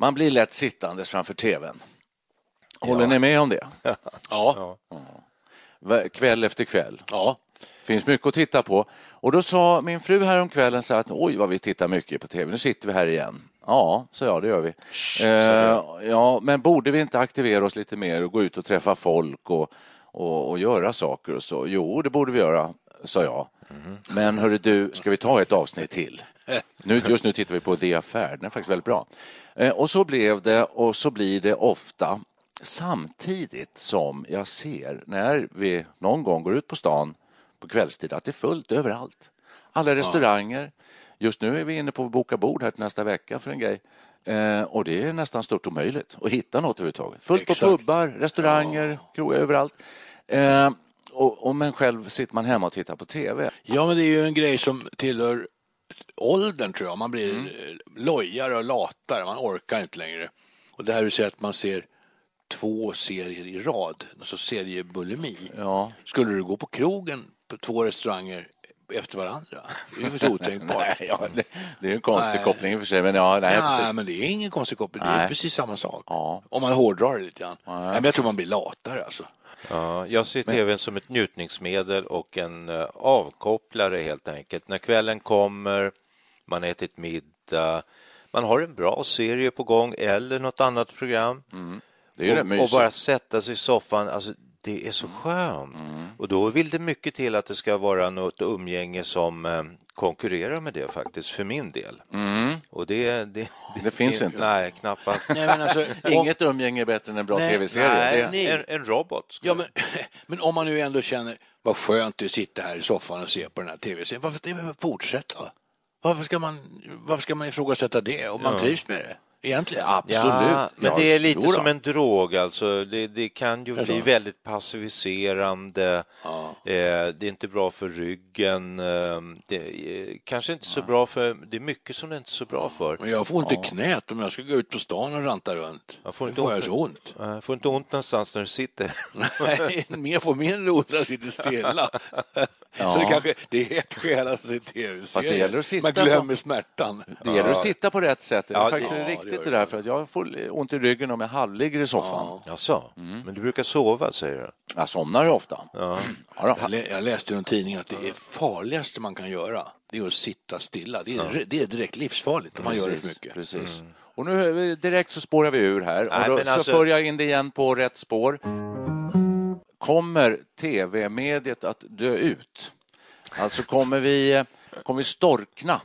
Man blir lätt sittandes framför tvn. Håller ni med om det? Ja. Va- Kväll efter kväll. ja. finns mycket att titta på. Och då sa min fru häromkvällen så att oj vad vi tittar mycket på tv, nu sitter vi här igen. Ja, så ja, det gör vi. Eh, ja, men borde vi inte aktivera oss lite mer och gå ut och träffa folk och, och, och göra saker och så? Jo, det borde vi göra, sa jag. Men hörru du, ska vi ta ett avsnitt till? Nu, just nu tittar vi på The Affair, den är faktiskt väldigt bra. Eh, och så blev det och så blir det ofta samtidigt som jag ser när vi någon gång går ut på stan på kvällstid att det är fullt överallt. Alla restauranger. Just nu är vi inne på att boka bord här till nästa vecka för en grej. Eh, och det är nästan stort omöjligt att hitta något överhuvudtaget. Fullt på pubbar, restauranger, krogar överallt. Eh, och, och men själv sitter man hemma och tittar på tv. ja, men det är ju en grej som tillhör åldern tror jag. Man blir mm. lojare och latare, man orkar inte längre. Och det här du säger att man ser två serier i rad, alltså seriebulimi. Ja. Skulle du gå på krogen på två restauranger efter varandra? Det är ju så otänkbart. Nej, ja, det, det är ju en konstig Nej. koppling i och för sig, men ja, nej, Nej, precis. men det är ingen konstig koppling. Det är Nej. precis samma sak. Ja. Om man hårdrar det lite grann. Nej, men jag tror man blir latare alltså. Ja, jag ser tvn som ett njutningsmedel och en eh, avkopplare helt enkelt. När kvällen kommer, man har ätit middag, man har en bra serie på gång eller något annat program. Det är och, och mysigt. bara sätta sig i soffan, alltså, det är så skönt. Och då vill det mycket till att det ska vara något umgänge som eh, konkurrerar med det faktiskt, för min del. Och det, det, Det finns inte. Nej, knappast. Nej, men alltså, Inget umgänge är bättre än en bra tv-serie. Nej, Det- en, en robot. ja, men, men om man nu ändå känner vad skönt det att sitta här i soffan och se på den här tv-serien, varför fortsätta? Varför ska man, varför ska man ifrågasätta det om man trivs med det? Egentligen. Absolut. Ja, men Ja, det är lite som en drog alltså. Det, det kan ju bli väldigt passiviserande. Ja. Eh, det är inte bra för ryggen. Eh, det är kanske inte så bra för... Det är mycket som det inte är så bra för. Men jag får inte knät om jag ska gå ut på stan och ranta runt. Jag får inte får jag ont. så ont. Eh, får inte ont någonstans när du sitter. Nej, mer får mindre ont när jag sitter stilla. Så det, kanske, det är ett skäl att se tv-serier. Man glömmer smärtan. Det gäller att sitta på rätt sätt. Det är Ja, faktiskt ja, det riktigt gör det där, för att jag får ont i ryggen om jag halvligger i soffan. Jaså? Men du brukar sova, säger du? Jag somnar ofta. Ja. då. Jag, lä- jag läste i någon tidning att det är farligaste man kan göra, det är att sitta stilla. Det är, det är direkt livsfarligt om man gör det för mycket. Precis. Och nu direkt så spårar vi ur här. Nej, och då, alltså- för jag in det igen på rätt spår. Kommer tv-mediet att dö ut? Alltså kommer vi, kommer vi storkna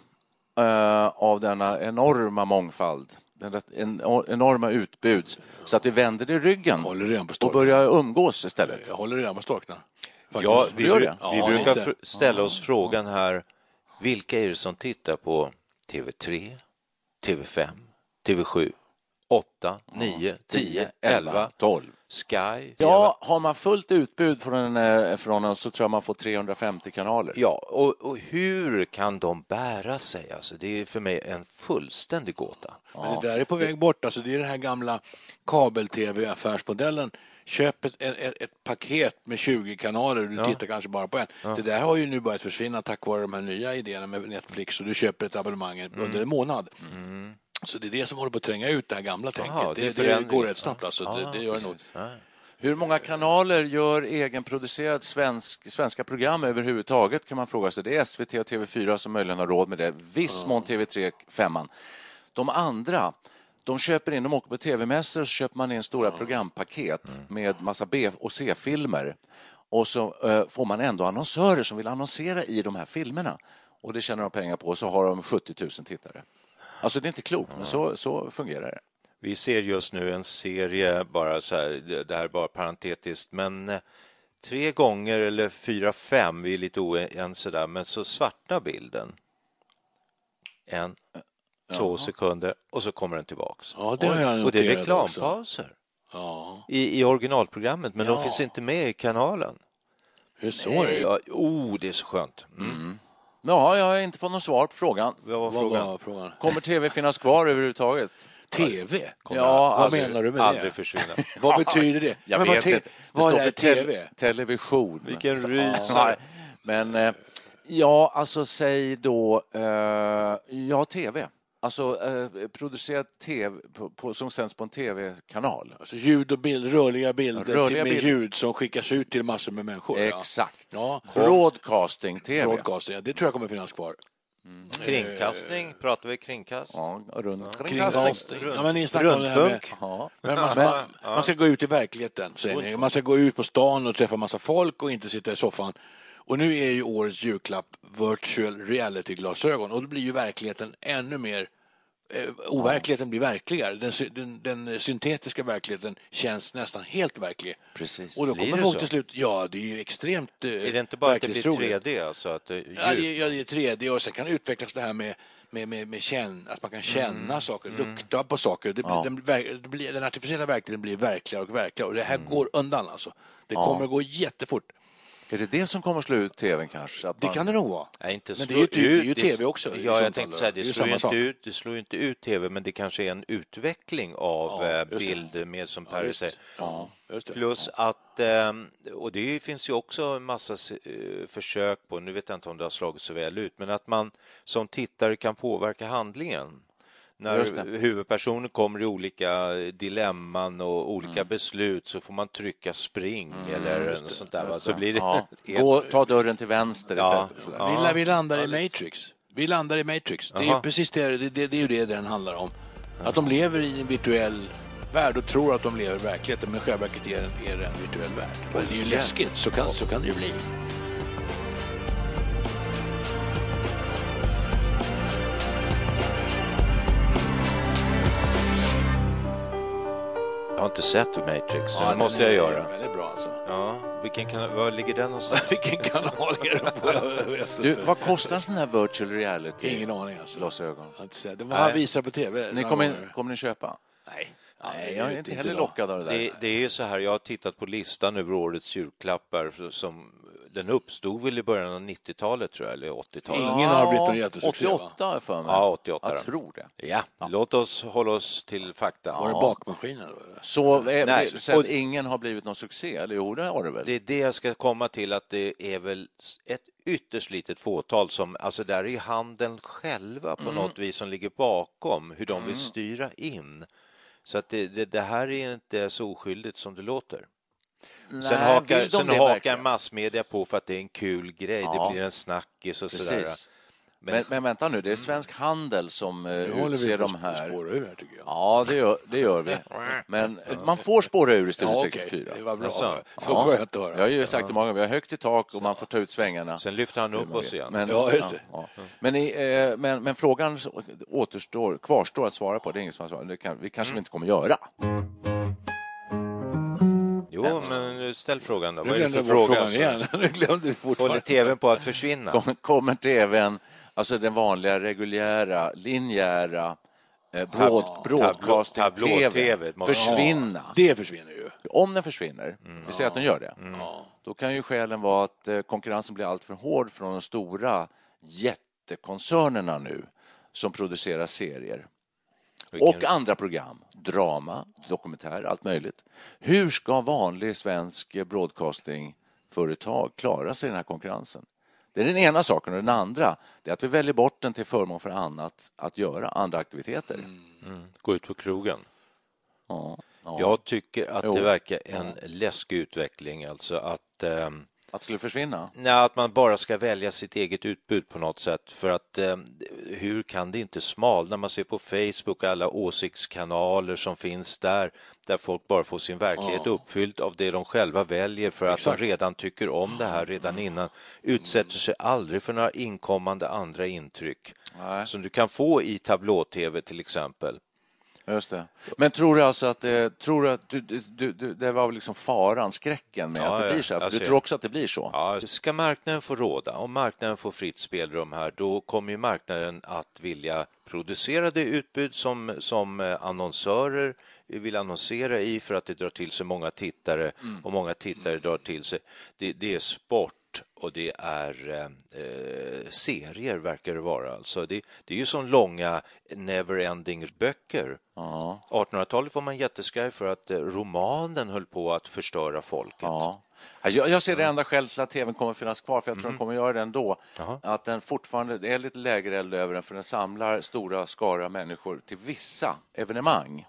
eh, av denna enorma mångfald, den en, enorma utbud, så att vi vänder det ryggen och börjar umgås istället? Jag håller redan på storkna. Ja, vi, gör bru- det? vi Ja, brukar ställa oss frågan här, vilka är det som tittar på TV3, TV5, TV7, 8, 9, 10, 11, 12. Sky? Ja, har man fullt utbud från, en, från en så tror jag man får 350 kanaler. Ja, och, och hur kan de bära sig? Alltså, det är för mig en fullständig gåta. Men det där är på väg bort. Alltså, det är den här gamla kabel-tv-affärsmodellen. Köp ett, ett, ett paket med 20 kanaler du tittar kanske bara på en. Det där har ju nu börjat försvinna tack vare de här nya idéerna med Netflix och du köper ett abonnemang Mm. under en månad. Så det är det som håller på att tränga ut det här gamla tänket. det Det, det, går rätt snabbt alltså. Det, det gör det nog. precis. Ja. Hur många kanaler gör egenproducerad svensk, svenska program överhuvudtaget kan man fråga sig. Det är SVT och TV4 som möjligen har råd med det. Viss mån TV3, femman. De andra, de köper in, de åker på tv-mässor så köper man in stora programpaket med massa B och C-filmer. Och så eh, får man ändå annonsörer som vill annonsera i de här filmerna. Och det tjänar de pengar på och så har de 70 000 tittare. Alltså det är inte klokt, men så, så fungerar det. Vi ser just nu en serie, bara så här, det- här är bara parentetiskt, men eh, tre gånger eller fyra, fem, vi är lite oense där, men så svarta bilden. En, två sekunder och så kommer den tillbaks. Ja, det jag och det är reklampauser Ja, i, i originalprogrammet, men Ja. de finns inte med i kanalen. hur så är det? Ja, oh, det är så skönt. Mm. Ja, jag har inte fått något svar på frågan. Vad var Vad frågan? var frågan? Kommer tv finnas kvar överhuvudtaget? TV? Ja, Vad alltså, menar du med Aldrig det? försvinna. Vad betyder det? Jag Men vad vet te- inte. Det Vad står är TV? television. Vilken rysare. Nej, Men eh, ja, alltså säg då eh, ja, tv. Alltså eh, producerad tv på, på, som sänds på en tv-kanal. Alltså ljud och bild, rörliga bilder Rörliga till, med bilder. ljud som skickas ut till massor med människor. Exakt. Ja. Broadcasting-tv. Broadcasting, ja, det tror jag kommer finnas kvar. Kringkastning, pratar vi kringkast? Ja, runt. Kringkasting. Ja, men ni snackar om det här med... Rundfunk? Ja. Men man, man, man ska gå ut i verkligheten, säger ni. Man ska gå ut på stan och träffa massa folk och inte sitta i soffan. Och nu är ju årets julklapp virtual reality-glasögon och då blir ju verkligheten ännu mer eh, overkligheten blir verkligare. Den, den, den syntetiska verkligheten känns nästan helt verklig. Precis. Och då kommer folk så? till slut, ja det är ju extremt eh, Är det inte bara att det blir verklighetstroget. 3D? Alltså att det, Ja, det, ja, det är 3D och sen kan det utvecklas det här med, med, med, med känn, att man kan känna saker, lukta på saker. Det, Ja. den, det blir, den artificiella verkligheten blir verkligare och verkligare och det här går undan alltså. Det Ja. kommer gå jättefort. Är det det som kommer att slå ut tvn kanske? Att Det man- kan det nog vara. Nej, inte Men det är ju, ty- det är ju ut- tv också. Ja, jag tänkte säga, det ju slår, inte ut, det slår ju inte ut tv, men det kanske är en utveckling av Ja, eh, det. bild med, som Per just. säger. Ja, det. Plus att, eh, och det finns ju också en massa eh, försök på, nu vet jag inte om det har slagit så väl ut, men att man som tittare kan påverka handlingen. När huvudpersoner kommer i olika dilemman och olika beslut så får man trycka spring eller något sånt där. Va? Så blir det Ja. Gå, ta dörren till vänster Ja. istället. Ja. Vi, vi landar i Matrix. Vi landar i Matrix. Det är precis det, det, det, det är ju det den handlar om. Att de lever i en virtuell värld och tror att de lever i verkligheten men i själva verket är det en, är det en virtuell värld. Och det är ju läskigt, så kan, så kan det ju bli. Inte sett Matrix, så det måste jag är göra. Väldigt bra alltså. Ja, vilken kan, var ligger den någonstans? Vilken kanal är det på? Jag vet Du, vad kostar en sån här virtual reality? Ingen aning alltså. Glasögon. Det var han visar på tv. Ni kommer, kommer ni köpa? Nej. Nej, jag är inte heller lockad av det där. Det, det är ju så här, jag har tittat på listan över årets julklappar som den uppstod väl i början av 90-talet tror jag, eller 80-talet. Ingen har blivit någon jättesuccé, va? 88 har jag för mig. Ja, 88 Jag tror det. Ja, låt oss hålla oss till fakta. Var det bakmaskinen? Så, eh, Nej, så och- ingen har blivit någon succé? Eller jo, det har det väl? Det är det jag ska komma till, att det är väl ett ytterst litet fåtal som, alltså där är ju handeln själva på något vis som ligger bakom hur de vill styra in. Så att det, det, det här är inte så oskyldigt som det låter. Sen Nej, hakar, vill de sen hakar verkligen? massmedia på för att det är en kul grej, Ja. det blir en snackis och sådär. Precis. Men, men vänta nu, det är Svensk Handel som eh, Nu håller vi utser på de här. spåra ur här tycker jag. Ja, det gör, det gör vi. Men man får spåra ur i Studio Ja, okej. 64. Det var bra. Jaså? Så Ja. skönt att höra. Jag har ju sagt det många gånger, vi har högt i tak och man får ta ut svängarna. Sen lyfter han upp oss igen. Men, Ja, just det. ja. Men, i, eh, men, men frågan återstår, kvarstår att svara på. Det är ingen som har svarat. Det kan, vi kanske vi inte kommer göra. Jo, men ställ frågan då. Nu Vad är det för fråga? frågan igen. Nu glömde vi Håller fortfarande. tvn på att försvinna? Kommer, kommer tvn, alltså den vanliga reguljära, linjära eh, broad, broadcasting-tv försvinna? Det försvinner ju. Om den försvinner, vi säger att den gör det, då kan ju skälen vara att eh, konkurrensen blir alltför hård från de stora jättekoncernerna nu som producerar serier och andra program, drama, dokumentär, allt möjligt. Hur ska vanlig svensk broadcastingföretag klara sig i den här konkurrensen? Det är den ena saken. Och den andra det är att vi väljer bort den till förmån för annat att göra, andra aktiviteter. Gå ut på krogen. Ja. Jag tycker att Jo. det verkar en läskig utveckling, alltså att eh, Att det skulle försvinna? Nej, att man bara ska välja sitt eget utbud på något sätt. För att eh, hur kan det inte smalna? Man ser på Facebook alla åsiktskanaler som finns där, där folk bara får sin verklighet uppfylld av det de själva väljer för att de redan tycker om det här redan innan. Utsätter sig aldrig för några inkommande andra intryck Nej. som du kan få i tablå-tv till exempel. Just det. Men tror du alltså att det, tror du att du, du, du, det var liksom faran, skräcken med Ja, att det blir så här? För du ser. tror också att det blir så? Ja, ska marknaden få råda, om marknaden får fritt spelrum här, då kommer ju marknaden att vilja producera det utbud som, som eh, annonsörer vill annonsera i för att det drar till sig många tittare och många tittare drar till sig. Det, det är sport och det är eh, serier verkar det vara. Alltså det, det är ju som långa never-ending böcker. Ja. 1800-talet var man jätteskraj för att eh, romanen höll på att förstöra folket. Ja. Jag, jag ser det enda skälet till att tvn kommer finnas kvar, för jag tror den kommer att göra det ändå, Jaha. att den fortfarande är lite lägre eld över den, för den samlar stora skara människor till vissa evenemang.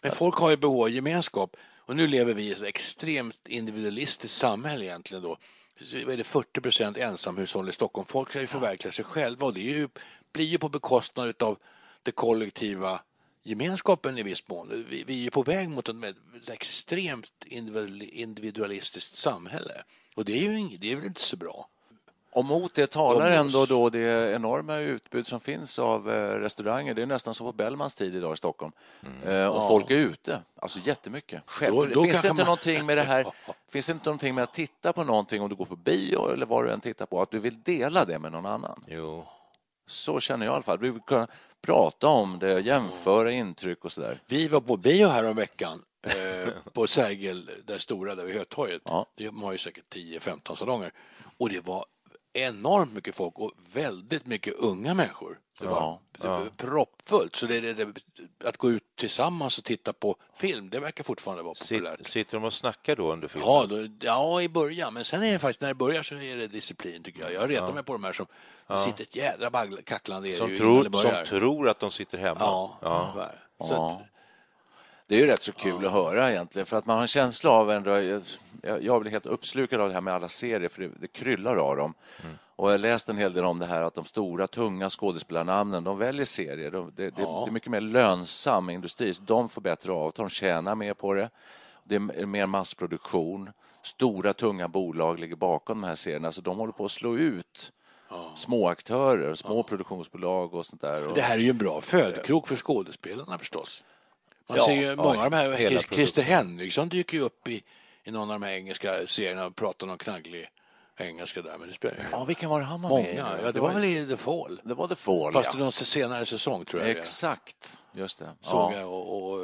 Men folk har ju behov av gemenskap och nu lever vi i ett extremt individualistiskt samhälle egentligen då. Vad är det 40 procent ensamhushåll i Stockholm. Folk ska ju förverkliga sig själva och det ju, blir ju på bekostnad av det kollektiva gemenskapen i viss mån. Vi, vi är på väg mot ett, extremt individual- individualistiskt samhälle och det är ju det är väl inte så bra. Och mot det talar Umgås. ändå då det enorma utbud som finns av eh, restauranger. Det är nästan som på Bellmans tid idag i Stockholm. Eh, och folk är ute, alltså jättemycket. Själv, Då- då finns det inte man- någonting med det här? Finns det inte någonting med att titta på någonting om du går på bio eller vad du än tittar på, att du vill dela det med någon annan? Jo. Så känner jag i alla fall. Du vill kunna prata om det, jämföra intryck och sådär. Vi var på bio här om veckan eh, på Sergel, där stora, där vid Hötorget. Ja. De har ju säkert 10-15 salonger. Och det var enormt mycket folk och väldigt mycket unga människor. Det var, Ja, var proppfullt. Så det, det, det, att gå ut tillsammans och titta på film, det verkar fortfarande vara populärt. Sit, sitter de och snackar då under filmen? Ja, då, ja, i början. Men sen är det faktiskt, när det börjar så är det disciplin tycker jag. Jag retar mig på de här som sitter ett jädra bagl- kacklande som, tror, som tror att de sitter hemma? Ja, Ja. ja. Så Ja. att, Det är ju rätt så kul att höra egentligen, för att man har en känsla av ändå, jag, jag blir helt uppslukad av det här med alla serier, för det, det kryllar av dem. Och jag har läst en hel del om det här att de stora, tunga skådespelarnamnen, de väljer serier. De, det, det, det är mycket mer lönsam industri, så de får bättre avtal, de tjänar mer på det. Det är mer massproduktion. Stora, tunga bolag ligger bakom de här serierna, så de håller på att slå ut små aktörer, små produktionsbolag och sånt där. Det här är ju en bra födkrok för skådespelarna förstås. Man Ja, ser ju många av de här, hela Christer Henriksson dyker ju upp i, i någon av de här engelska serierna och pratar någon knagglig engelska där. Men det spelar ja, vilken var det han var med i? många. Ja, det var väl i The Fall. Det var The Fall, Fast ja. i någon senare säsong tror jag. Exakt, just det. Såg Ja. jag och, och,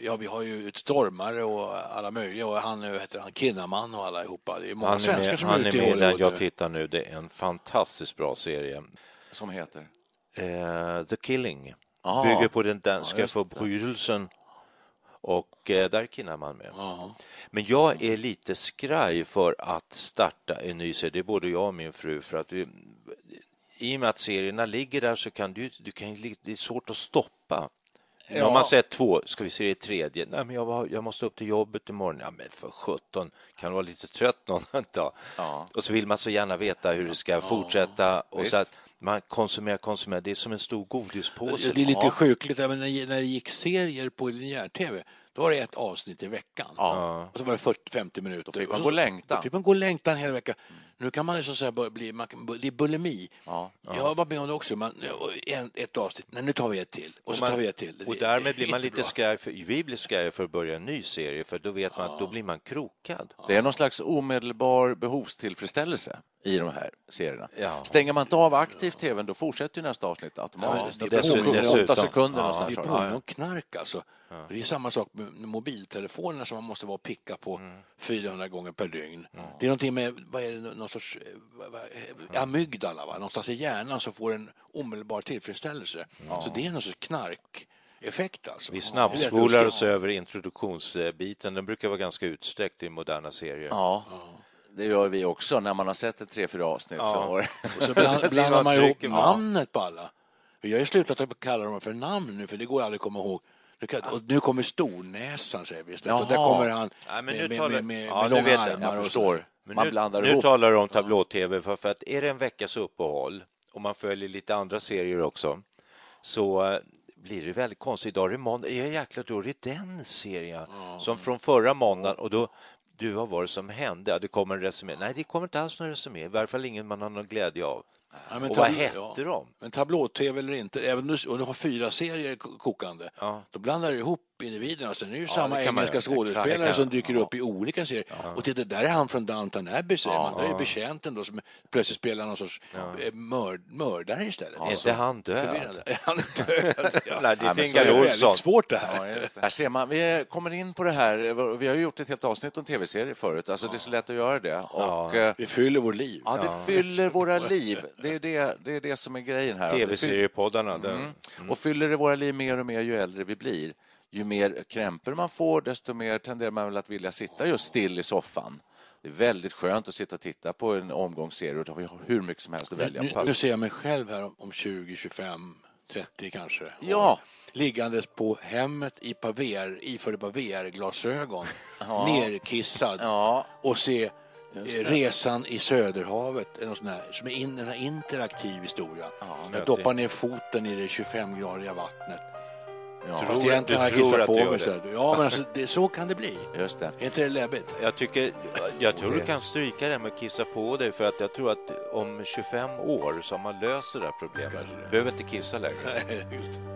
ja, vi har ju ett stormare och alla möjliga och han, heter han, Kinnaman och allihopa. Det är många Han är svenskar med, som han är ute i Hollywood jag tittar nu. Det är en fantastiskt bra serie. Som heter? Eh, The Killing. Ah. Bygger på den danska det. förbrytelsen. Och eh, där är Kinnaman med. Ja. Men jag är lite skraj för att starta en ny serie. Det är både jag och min fru. För att vi, I och med att serierna ligger där så kan du, du kan, det är svårt att stoppa. Nu har man sett två, ska vi se det tredje? Nej, men jag, jag måste upp till jobbet imorgon. Ja, men för sjutton, kan vara lite trött någon dag? Ja. Och så vill man så gärna veta hur det ska fortsätta. Och visst. så att man konsumerar, konsumerar. Det är som en stor godispåse. Det är lite Ja. sjukligt, även när när det gick serier på linjär-tv, då var det ett avsnitt i veckan. Ja. Och så var det 40-50 minuter. Då fick man Och så- gå längtan. Då fick man gå längtan en hel vecka. Nu kan man liksom säga börja bli, man, kan- det är bulimi. Ja. Jag har varit med om det också. Man, en, ett avsnitt, nej nu tar vi ett till. Och så man- tar vi ett till. Och Det- därmed det är blir man lite skraj, för, vi blir skraja för att börja en ny serie, för då vet man att då blir man krokad. Det är någon slags omedelbar behovstillfredsställelse i de här serierna. Ja. Stänger man inte av aktivt tvn, då fortsätter ju nästa avsnitt automatiskt. Ja, det är tar dessutom- åtta sekunder Ja, någonstans, Det jag. påminner om knark alltså. Det är samma sak med mobiltelefonerna som man måste vara och picka på Mm. 400 gånger per dygn. Det är någonting med, vad är det, någon sorts eh, vad- vad- amygdala, va? någonstans i hjärnan som får en omedelbar tillfredsställelse. Så det är någon sorts knarkeffekt alltså. Vi snabbspolar oss över introduktionsbiten. Den brukar vara ganska utsträckt i moderna serier. Ja, det gör vi också. När man har sett ett tre, fyra avsnitt så har Och så bland, blandar man man ihop ja. namnet på alla. Jag har ju slutat att kalla dem för namn nu, för det går aldrig att komma ihåg. Du kan, och nu kommer stornäsan, säger vi istället. Och där kommer han Nej, men nu med, med, talar- med, med, Ja, med nu långa vet armar. Jag och förstår. så. Men Man nu, blandar nu ihop. talar du om tablå-tv, för, för att är det en veckas uppehåll och man följer lite andra serier också så eh, blir det väldigt konstigt. Idag är det måndag. Ja, jäklar, då är det den serien som från förra måndagen och då du har varit som hände. Ja, det kommer en resumé. Nej, det kommer inte alls någon resumé. I varje fall ingen man har någon glädje av. Ja, men och vad hette ja. de? Men tablå-tv eller inte, även om du, du har fyra serier ko- kokande, Ja. då blandar du ihop individerna. Sen är det ju samma det engelska skådespelare Exakt, som dyker upp i olika serier. Och titta, där är han från Downton Abbey, säger man. Där är betjänten då som plötsligt spelar någon sorts eh, mörd, mördare istället. Är inte han död? Är han död? Ja. Nej, det är Fingal är väldigt Olsson. svårt det här. Ja. Här ser man, vi kommer in på det här. Vi har ju gjort ett helt avsnitt om tv-serier förut. Alltså, Det är så lätt att göra det. Och, eh, Vi fyller vårt liv. ja, det fyller våra liv. Det är det, det är det som är grejen här. Tv-seriepoddarna. där. Mm. Och fyller det våra liv mer och mer ju äldre vi blir. Ju mer krämpor man får, desto mer tenderar man väl att vilja sitta just still i soffan. Det är väldigt skönt att sitta och titta på en omgångsserie och då har vi hur mycket som helst att välja Nu, på. nu ser jag mig själv här om, om 20, 25, 30 kanske. Ja. Liggandes på hemmet i paver, iförd paver-glasögon, nerkissad Ja. och se eh, Resan i Söderhavet, eller något sånt som är in, en interaktiv historia. jag doppar ner foten i det 25-gradiga vattnet. Ja, Fast egentligen har jag du kissat på du mig. Så, ja, men alltså, det, så kan det bli. just det. Är inte det läbbigt? Jag, tycker, jag tror du kan stryka det med att kissa på dig för att jag tror att om 25 år så har man löst det där problemet. Det. behöver inte kissa längre.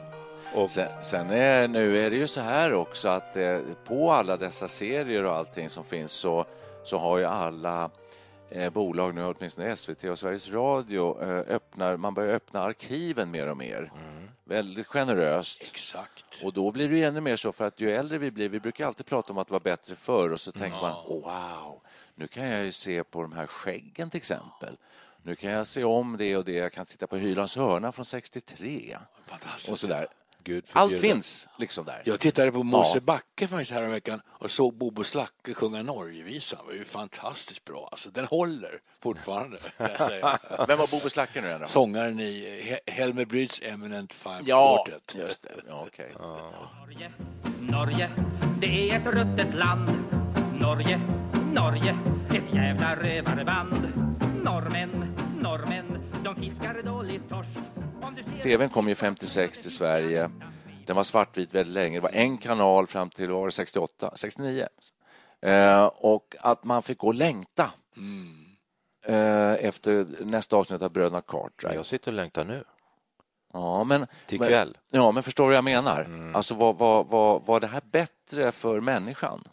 Och sen, sen är, nu är det ju så här också att eh, på alla dessa serier och allting som finns så, så har ju alla eh, bolag nu, åtminstone SVT och Sveriges Radio, eh, öppnar, man börjar öppna arkiven mer och mer. Väldigt generöst. Exakt. Och då blir det ju ännu mer så för att ju äldre vi blir, vi brukar alltid prata om att det var bättre förr och så tänker man wow, nu kan jag ju se på de här skäggen till exempel. Nu kan jag se om det och det, jag kan sitta på Hylands hörna från 63 och sådär. Gud Allt finns liksom där. Jag tittade på Mosebacke faktiskt häromveckan och såg Bobo Slacke sjunga Norgevisan. Det var ju fantastiskt bra. Alltså, den håller fortfarande. kan jag säga. Vem var Bobo Slacke nu igen då? Sångaren i He- Helmer Bryds Eminent Fine Ja, Quartet. just det. Ja, okej. Norge, Norge, det är ett ruttet land. Norge, Norge, ett jävla rövarband. Norrmän, norrmän, de fiskar dåligt torsk. TVn kom ju 56 till Sverige. Den var svartvit väldigt länge. Det var en kanal fram till var det 68, 69. Eh, och att man fick gå och längta eh, efter nästa avsnitt av Bröderna Cartwright. Jag sitter och längtar nu. Ja, men, Till men, kväll. Ja, men förstår du vad jag menar? Alltså, var, var, var, var det här bättre för människan?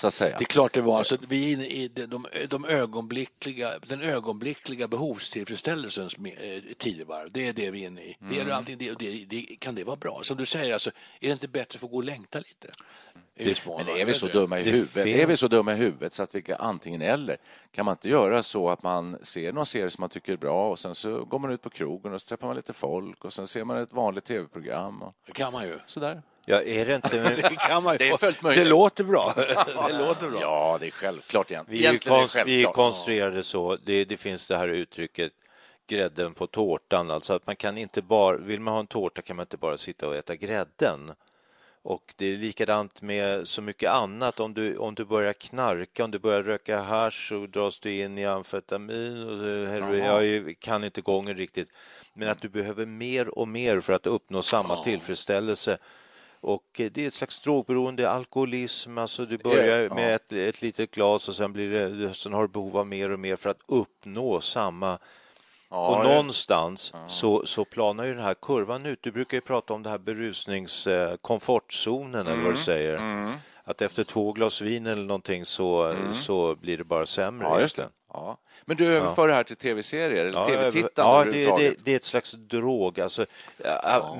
Så att säga. Det är klart det var. Alltså, vi är inne i de, de, de ögonblickliga, den ögonblickliga behovstillfredsställelsens eh, tidevarv. Det är det vi är inne i. Det är Mm. alltid det, det, det, kan det vara bra? Som du säger, alltså, är det inte bättre att gå och längta lite? Men är vi så dumma i huvudet? Är vi så dumma i huvudet så att vi kan antingen eller? Kan man inte göra så att man ser någon serie som man tycker är bra och sen så går man ut på krogen och så träffar man lite folk och sen ser man ett vanligt tv-program. Och... Det kan man ju. Sådär. Ja, är det inte... det kan man. Det är fullt Det möjligt. låter bra. det låter bra. Ja, det är självklart. Vi är, Egentligen är det vi är konstruerade så. Det, det finns det här uttrycket grädden på tårtan, alltså att man kan inte bara, vill man ha en tårta kan man inte bara sitta och äta grädden. Och det är likadant med så mycket annat. Om du, om du börjar knarka, om du börjar röka hasch så dras du in i amfetamin och det- heroin. Jag kan inte gången riktigt. Men att du behöver mer och mer för att uppnå samma tillfredsställelse. Och eh, det är ett slags drogberoende, alkoholism, alltså du börjar Ja. med ett, ett litet glas och sen, blir det, sen har du behov av mer och mer för att uppnå samma Ja, och någonstans så, så planar ju den här kurvan ut. Du brukar ju prata om det här berusnings eh, komfortzonen eller vad du säger. Att efter två glas vin eller någonting så, så blir det bara sämre. Ja, just det. Ja. Men du överför det här till tv-serier eller Ja, tv-tittande ja det, det, det är ett slags drog, alltså ja.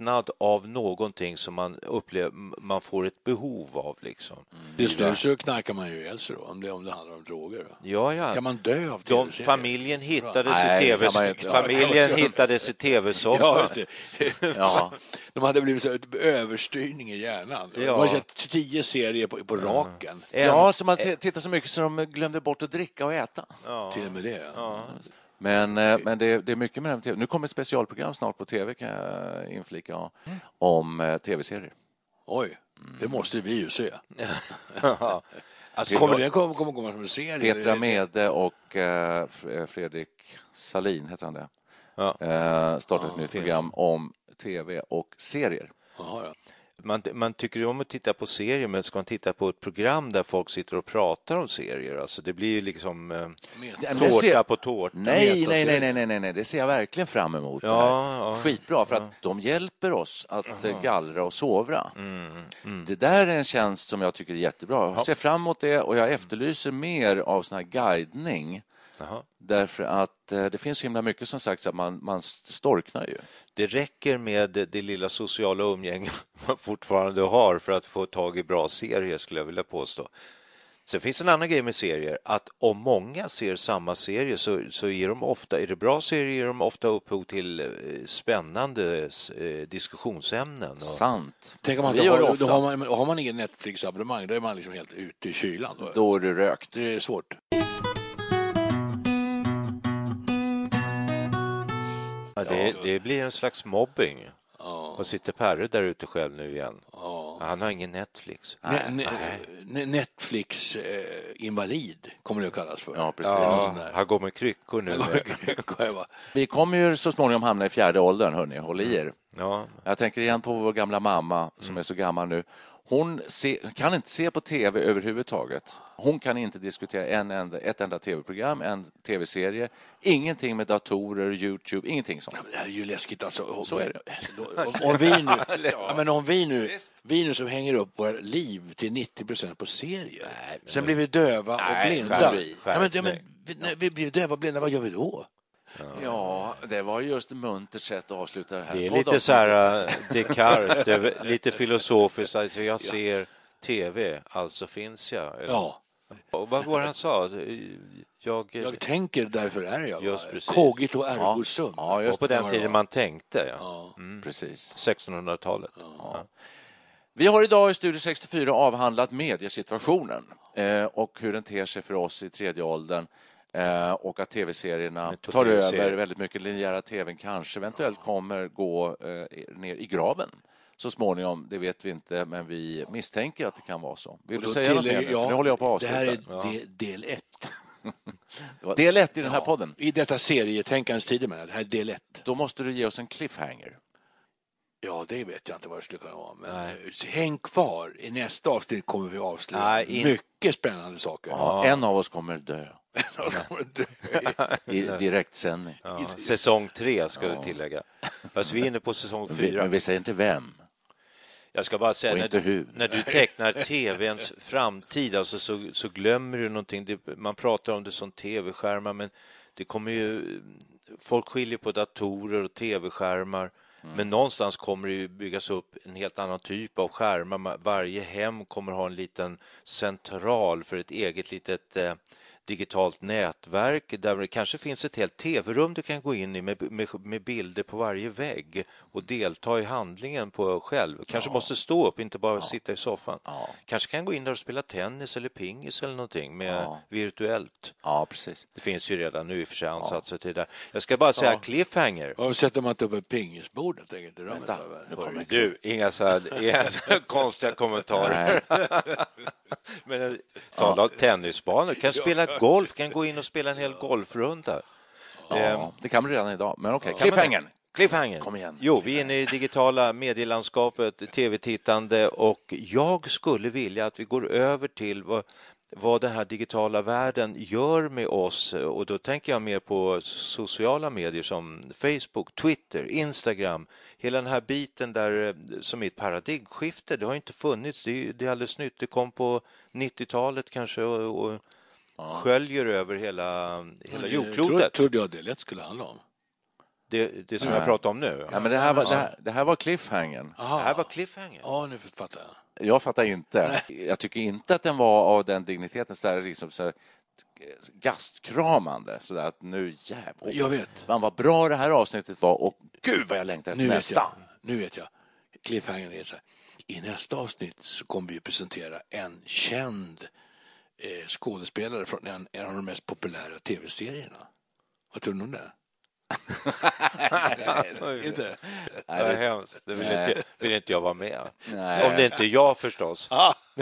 Mättnad av någonting som man upplever, man får ett behov av liksom. Just nu så knarkar man ju ihjäl sig då, om det, om det handlar om droger. Då. Ja, ja. Kan man dö av De, tv-serier? familjen hittades Nej, i tv. Ja, familjen ja. hittades i Ja, tv-soffan. Ja. De hade blivit så överstyrning i hjärnan. Ja. De har sett tio serier på, på raken. En- Ja, så man t- tittar så mycket så de glömde bort att dricka och äta. Till och med det. Ja. Men, eh, men det, det är mycket med den TV. Nu kommer ett specialprogram snart på tv kan jag inflika ja, om eh, tv-serier. Oj, det måste vi ju se. alltså, Kommer det kommer, kommer komma som en serie? Petra Mede och eh, eh, Fredrik Salin, heter han det, Ja. eh, startar ett nytt program om tv och serier. Jaha, ja. Man, man tycker om att titta på serier, men ska man titta på ett program där folk sitter och pratar om serier, alltså det blir ju liksom eh, tårta ser- på tårta. Nej, nej, nej, nej, nej, nej, det ser jag verkligen fram emot. Ja, ja. Skitbra, för att de hjälper oss att eh, gallra och sovra. Det där är en tjänst som jag tycker är jättebra. Jag ser fram emot det och jag efterlyser mer av sån här guidning. Jaha. Därför att eh, det finns så himla mycket som sagt att man, man storknar ju. Det räcker med det, det lilla sociala umgänge man fortfarande har för att få tag i bra serier, skulle jag vilja påstå. Sen finns en annan grej med serier, att om många ser samma serie så, så ger de ofta, är det bra serier, ger de ofta upphov till eh, spännande eh, diskussionsämnen. Och, Sant. Tänk om man inte det har, ofta. då har, man, har man ingen Netflix-abonnemang, då är man liksom helt ute i kylan. Då. Då är du rökt. Det är svårt. Ja, det, det blir en slags mobbing. Och sitter Perre där ute själv nu igen? Han har ingen Netflix. Ne, ne, Netflix-invalid kommer det att kallas för. Ja, precis. Ja, han går med kryckor nu. Ja. Vi kommer ju så småningom hamna i fjärde åldern, hörni. Håll i er. Ja, Jag tänker igen på vår gamla mamma som är så gammal nu. Hon se, kan inte se på tv överhuvudtaget. Hon kan inte diskutera en enda, ett enda tv-program, en tv-serie. Ingenting med datorer, Youtube, ingenting sånt. Det här är ju läskigt alltså. Så är det. Om, om vi nu, ja, men om vi nu, vi nu som hänger upp våra liv till 90 procent på serier. Sen blir vi döva och Nej, blinda. skärp dig, ja, men, skärp ja, men, när vi blir döva och blinda, vad gör vi då? Ja, det var just muntert sätt att avsluta det här det är lite så här uh, Descartes, lite filosofiskt. Alltså jag ser tv, alltså finns jag. Eller- Ja, Och vad var han sa? Jag, jag tänker, därför är jag. Just precis. Cogito ergo Ja. sum. Ja, och just på det. den tiden man tänkte, ja. Ja. Precis. 1600-talet. Ja. Vi har idag i Studio 64 avhandlat mediesituationen eh, och hur den ter sig för oss i tredje åldern eh, och att tv-serierna tar över väldigt mycket. Linjära tvn kanske eventuellt kommer gå eh, ner i graven så småningom. Det vet vi inte, men vi misstänker att det kan vara så. Vill du säga något mer tillägger nu? Håller jag på att Det avsluta. här är de- del ett. Det del ett i den här podden. I detta serietänkandets tider, men det här är del ett. Då måste du ge oss en cliffhanger. Ja, det vet jag inte vad det skulle kunna vara. Men eh, häng kvar. I nästa avsnitt kommer vi avslöja Nej, in- mycket spännande saker. Ja, En av oss kommer dö Så kommer dö. i direktsändning. Ja. Säsong tre, ska du tillägga. Fast vi är inne på säsong Vi, fyra. men vi säger inte vem. Jag ska bara säga, när du, när du tecknar tvns framtid alltså, så, så glömmer du någonting. Det, man pratar om det som tv-skärmar, men det kommer ju... Folk skiljer på datorer och tv-skärmar. Mm. Men någonstans kommer det ju byggas upp en helt annan typ av skärmar. Ma- Varje hem kommer ha en liten central för ett eget litet eh, digitalt nätverk där det kanske finns ett helt tv-rum du kan gå in i med, med, med bilder på varje vägg och delta i handlingen på själv. Kanske måste stå upp, inte bara sitta i soffan. Kanske kan gå in där och spela tennis eller pingis eller någonting med Ja. virtuellt. Ja, precis. Det finns ju redan nu i och för sig ansatser till det. Jag ska bara säga Ja. cliffhanger. Varför sätter man inte upp ett pingisbord helt enkelt i rummet? Hörru, Du, inga så här, inga så här konstiga kommentarer. Men tala om tennisbanor, kan spela golf, kan gå in och spela en hel golfrunda. Ja, Ehm, det kan man redan idag, men okej. Ja. Cliffhangern. Cliffhanger. Kom igen. Jo, vi är inne i digitala medielandskapet, tv-tittande och jag skulle vilja att vi går över till vad, vad den här digitala världen gör med oss och då tänker jag mer på sociala medier som Facebook, Twitter, Instagram, hela den här biten där eh, som är ett paradigmskifte. Det har inte funnits, det är, det är alldeles nytt. Det kom på 90-talet kanske och, och sköljer över hela, hela Jag jordklotet. trodde jag det lätt skulle handla om. Det, det som Nej. jag pratar om nu. Ja, men det, här var, det, här, det här var cliffhangern. Det här var cliffhanger. Ja, nu fattar jag. Jag fattar inte. Jag tycker inte att den var av den digniteten, så där, liksom, så här, gastkramande. Så där, att nu jävlar. Jag vet. Fan vad bra det här avsnittet var och gud vad jag längtar efter Nu vet nästa. jag. Nu vet jag. Cliffhangern är så här. I nästa avsnitt så kommer vi presentera en känd eh, skådespelare från en, en av de mest populära tv-serierna. Vad tror du om det? inte? Nej, det är hemskt. Det vill Nej. inte, vill inte jag vara med. Nej. Om det inte är jag förstås.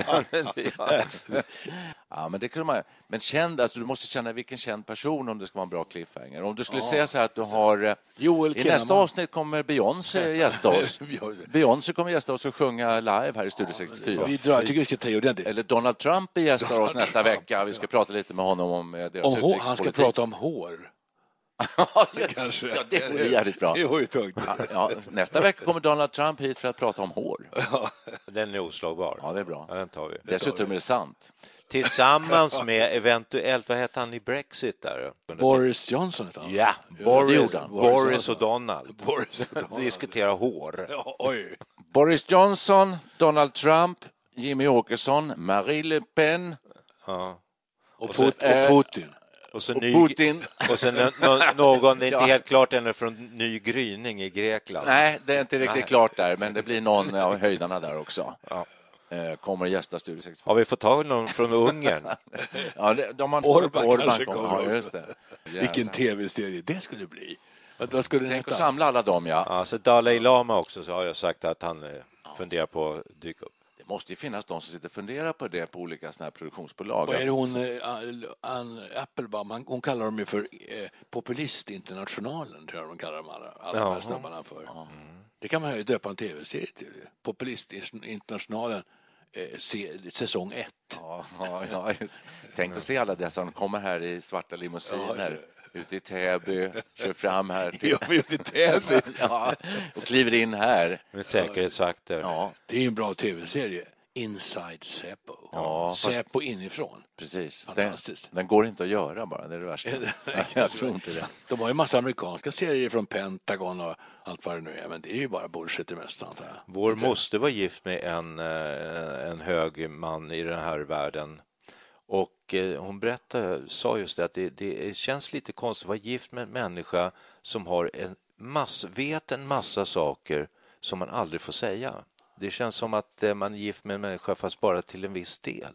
Ja, men det kunde man. Men känd, alltså, du måste känna vilken känd person om det ska vara en bra cliffhanger. Om du skulle Ja. säga så här att du har... eh, Joel I Kinnaman. nästa avsnitt kommer Beyoncé gästa oss. Beyoncé. Kommer gästa oss och sjunga live här i Studio 64. Vi drar, jag tycker vi ska ta ordentligt. Eller Donald Trump gästar oss nästa vecka. Vi ska prata lite med honom om eh, deras Om hår, han ska utrikespolitik. prata om hår. Ja, Kanske. Ja, det vore jävligt bra. Det vore tungt. Ja, ja, nästa vecka kommer Donald Trump hit för att prata om hår. Den är oslagbar. Ja, det är bra. Ja, den tar vi. Dessutom är det sant. Tillsammans med eventuellt, vad hette han i Brexit där? Boris Johnson. Ja, det Boris. Boris och Donald. Boris och Donald. Diskutera hår. Ja, oj. Boris Johnson, Donald Trump, Jimmy Åkesson, Marie Le Pen Ja. Och, Put, och Putin. Och, så och ny, Putin. och sen nå- någon, det är inte Ja. helt klart ännu, från Ny Gryning i Grekland. Nej, det är inte riktigt Nej. klart där, men det blir någon av höjdarna där också. Ja. Eh, Kommer att gästa Studio 64. Har vi fått tag i någon från Ungern? Ja, det, de har Orban kanske kommer. kommer Ja, just det. Vilken tv-serie det skulle bli. Vad, skulle Tänk att samla alla dem, ja. Ja, så Dalai Lama också, så har jag sagt att han eh, funderar på att dyka upp. Måste ju finnas de som sitter och funderar på det på olika såna här produktionsbolag. Vad är det hon, eh, Ann Applebaum, hon kallar dem ju för eh, Populistinternationalen, tror jag de kallar dem alla, alla de här snubbarna för. Det kan man ju döpa en tv-serie till. Populistinternationalen, eh, se, säsong ett. Ja, ja, ja. Tänk att se alla dessa som kommer här i svarta limousiner ute i Täby, kör fram här till... Ja, just i Täby. ja, och kliver in här. Med säkerhetsvakter. Ja, Det är ju en bra tv-serie. Inside Säpo. Ja, fast- Säpo inifrån. precis. Den, Fantastiskt. den går inte att göra bara, det är det värsta. Jag tror inte det. De har ju massa amerikanska serier från Pentagon och allt vad det nu är, men det är ju bara bullshit det mesta antar jag. Vår moster var gift med en, eh, en hög man i den här världen. Och eh, hon berättade, sa just det, att det, det känns lite konstigt att vara gift med en människa som har en mass, vet en massa saker som man aldrig får säga. Det känns som att eh, man är gift med en människa fast bara till en viss del.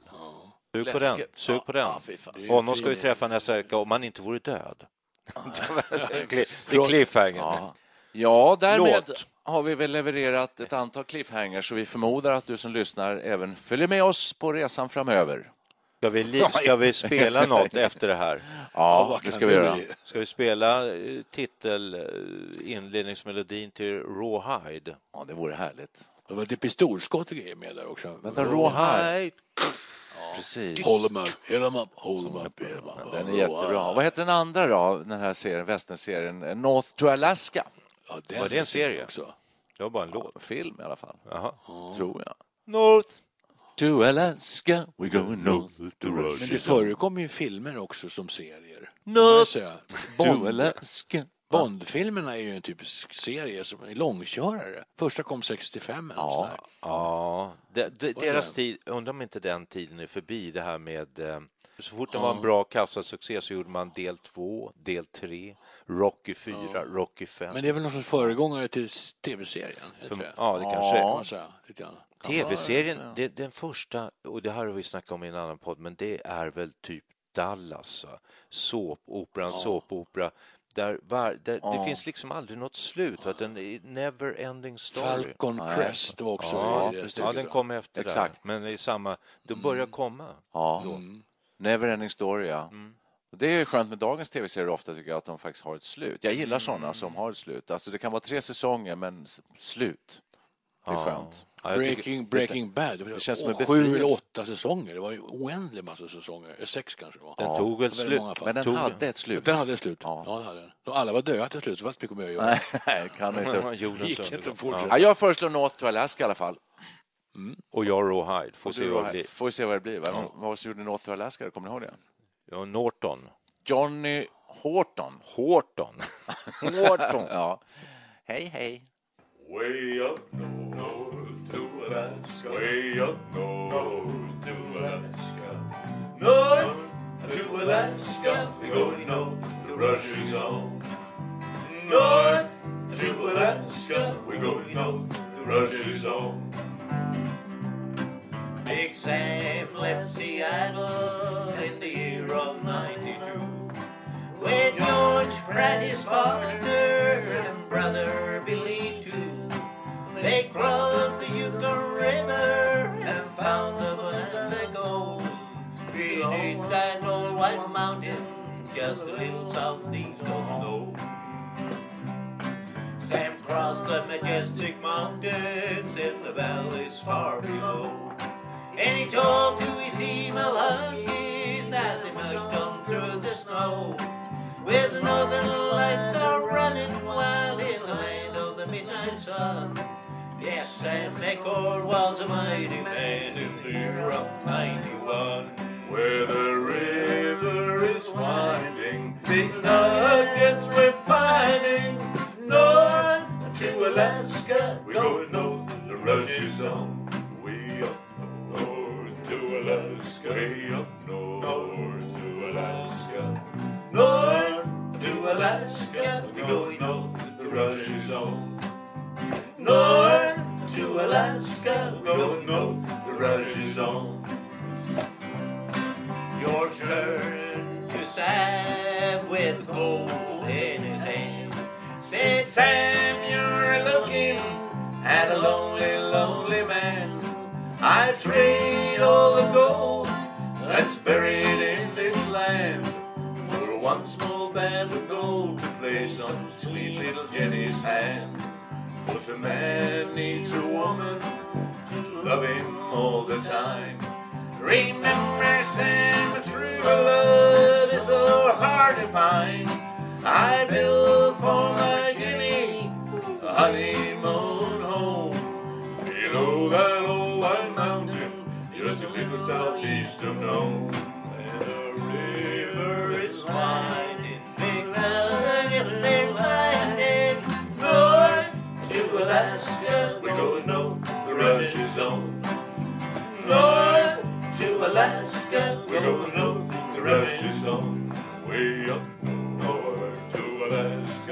Sug på den. Sug Ja, på den. ja, fan. Honom ska vi träffa nästa vecka om han inte vore död. Det är cliffhanger. Ja, ja därmed Låt. har vi väl levererat ett antal cliffhangers så vi förmodar att du som lyssnar även följer med oss på resan framöver. Ska vi, ska vi spela något efter det här? Ja, det ska vi göra. Ska vi spela eh, titel, eh, inledningsmelodin till Rawhide? Ja, det vore härligt. Det var lite pistolskott och grejer med där också. Vänta, Rawhide. Precis. Hold them up, hit them up, hold them up, hit them up. Den är jättebra. Vad heter den andra då, den här serien, westernserien? North to Alaska. Ja, den Var det en serie? Också. Det var bara en låt. Film i alla fall, Jaha. tror jag. North To Alaska, we going north to Men det Russia. förekommer ju filmer också som serier. North to Alaska. Bondfilmerna är ju en typisk serie som är långkörare. Första kom 65 eller Ja. ja. De, de, deras tid, undrar om inte den tiden är förbi det här med eh, så fort det var en bra kassasuccé så gjorde man del två, del tre, Rocky 4, Rocky 5. Men det är väl någon sorts föregångare till tv-serien? För- det? ja, det kanske kan är. lite grann. Tv-serien, det, den första, och det här har vi snackat om i en annan podd, men det är väl typ Dallas, såpoperan, såpopera. Där, var, där Det finns liksom aldrig något slut, den är never ending story. Falcon Nej. Crest var också Ja, det ja, den kom efter Exakt. där, men i samma, de börjar komma. Ja, då. Neverending Story, ja. Och Det är skönt med dagens tv-serier ofta tycker jag att de faktiskt har ett slut. Jag gillar sådana som har ett slut. Alltså det kan vara tre säsonger men slut. Det är Ja. skönt. Ja, Breaking, Breaking Bad, det, var känns som en sju eller åtta säsonger. Det var ju oändlig massa säsonger. Sex kanske det var. Den tog väl väldigt slut. Men den Tog- hade ett slut. Den hade ett slut. Ja. Ja. den hade den. De alla var döda till slut, så det var inte mycket mer att göra. Nej, kan inte. Gick inte att fortsätta. Ja, jag föreslår North to Alaska i alla fall. Och jag Rawhide, får se vad det blir. Får se vad det blir. Vad, vad gjorde North to Alaska? Kommer ni ihåg det? Ja, Norton. Johnny Horton. Horton. Horton. ja. Hej, hej. Way up north to Alaska. Way up north to Alaska. North to Alaska. We're going north to Russia's home. North to Alaska. We're going north to Russia's home. Big Sam left Seattle in the year of 92 with George Pratt, his partner, and brother Billy too, they crossed the Yukon River and found the Bonanza Gold beneath that old white mountain just a little southeast of Nome. Sam crossed the majestic mountains in the valleys far below. And he talked to his email huskies as they mushed on through the snow. With the northern lights are running wild in the land of the midnight sun. Yes, Sam McCord was a mighty man in the year of 91. Where the river is winding, big nuggets we're finding. North to Alaska, we're going north, the rush is on. Sam, you're looking at a lonely, lonely man. I trade all the gold that's buried in this land for one small band of gold to place on sweet little Jenny's hand. Cause a man needs a woman to love him all the time. Remember, Sam, a true love is so hard to find. I built southeast of Nome. And the river is finding. North to Alaska, we're going north, the rush is on. North to Alaska, we're the. Way up north to Alaska,